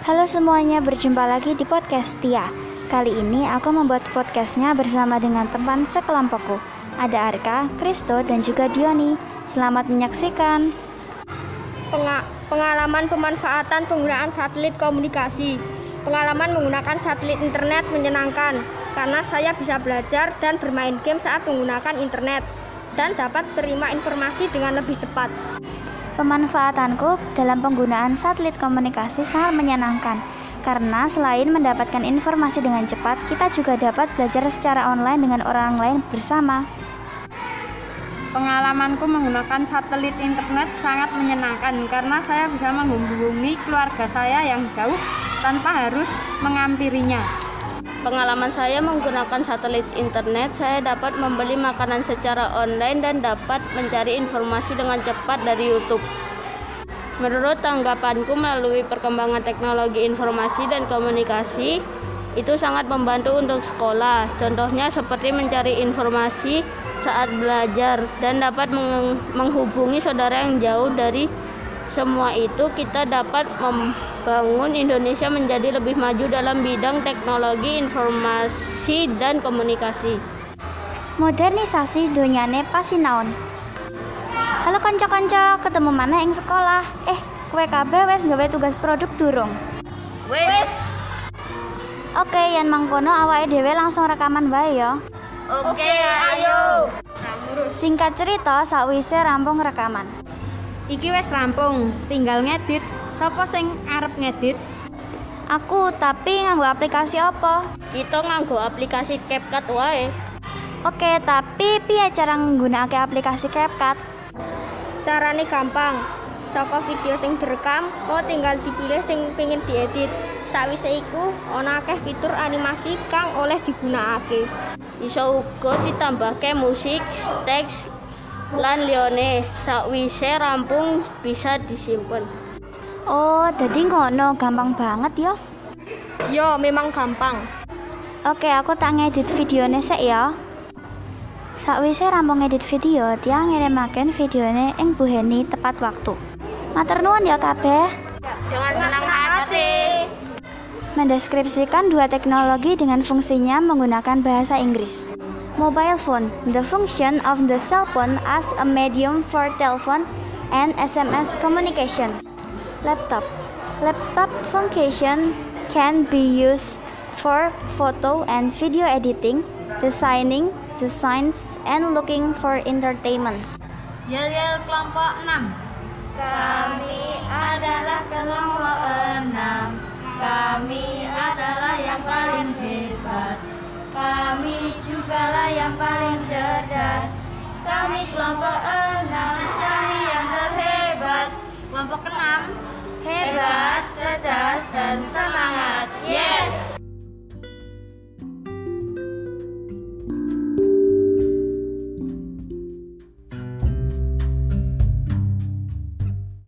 Halo semuanya, berjumpa lagi di podcast Tia. Kali ini aku membuat podcastnya bersama dengan teman sekelompokku. Ada Arka, Kristo, dan juga Dioni. Selamat menyaksikan. Penga- pengalaman pemanfaatan penggunaan satelit komunikasi. Pengalaman menggunakan satelit internet menyenangkan karena saya bisa belajar dan bermain game saat menggunakan internet dan dapat terima informasi dengan lebih cepat. Pemanfaatanku dalam penggunaan satelit komunikasi sangat menyenangkan karena selain mendapatkan informasi dengan cepat, kita juga dapat belajar secara online dengan orang lain bersama. Pengalamanku menggunakan satelit internet sangat menyenangkan karena saya bisa menghubungi keluarga saya yang jauh tanpa harus mengampirinya. Pengalaman saya menggunakan satelit internet, saya dapat membeli makanan secara online dan dapat mencari informasi dengan cepat dari YouTube. Menurut tanggapanku melalui perkembangan teknologi informasi dan komunikasi, itu sangat membantu untuk sekolah. Contohnya seperti mencari informasi saat belajar dan dapat menghubungi saudara yang jauh dari semua itu kita dapat membangun Indonesia menjadi lebih maju dalam bidang teknologi informasi dan komunikasi. Modernisasi dunyane pasti naon. Halo kanca-kanca, ketemu mana ing sekolah? Eh, kue kabeh wes gawe tugas produk durung. Wes. Oke, yang mangkono awake dhewe langsung rekaman wae ya. Oke, ayo. Singkat cerita, sakwise rampung rekaman. Iki wes rampung, tinggal ngedit. Sopo sing arep ngedit? Aku, tapi nganggo aplikasi apa? Kita nganggo aplikasi CapCut wae. Oke, tapi piye cara nggunakake aplikasi CapCut? Carane gampang. Saka video sing direkam, mau tinggal dipilih sing pengen diedit. Sawise iku ana akeh fitur animasi kang oleh digunakake. Iso uga ditambahke musik, teks, lan liyane sakwise rampung bisa disimpen. Oh, jadi ngono, gampang banget ya. Yo, memang gampang. Oke, aku tak ngedit videonya sek ya. Sakwise rampung ngedit video, dia ngirimaken videonya ing Bu Heni tepat waktu. Matur nuwun ya kabeh. Dengan senang hati. Mendeskripsikan dua teknologi dengan fungsinya menggunakan bahasa Inggris. Mobile phone, the function of the cell phone as a medium for telephone and SMS communication. Laptop, laptop function can be used for photo and video editing, designing, designs, and looking for entertainment. Yel-yel kelompok 6. Kami adalah kelompok enam. Kami adalah yang paling hebat. Kami jugalah yang paling cerdas. Kami kelompok enam. Kami yang terhebat. Kelompok 6. Hebat, cerdas, dan semangat.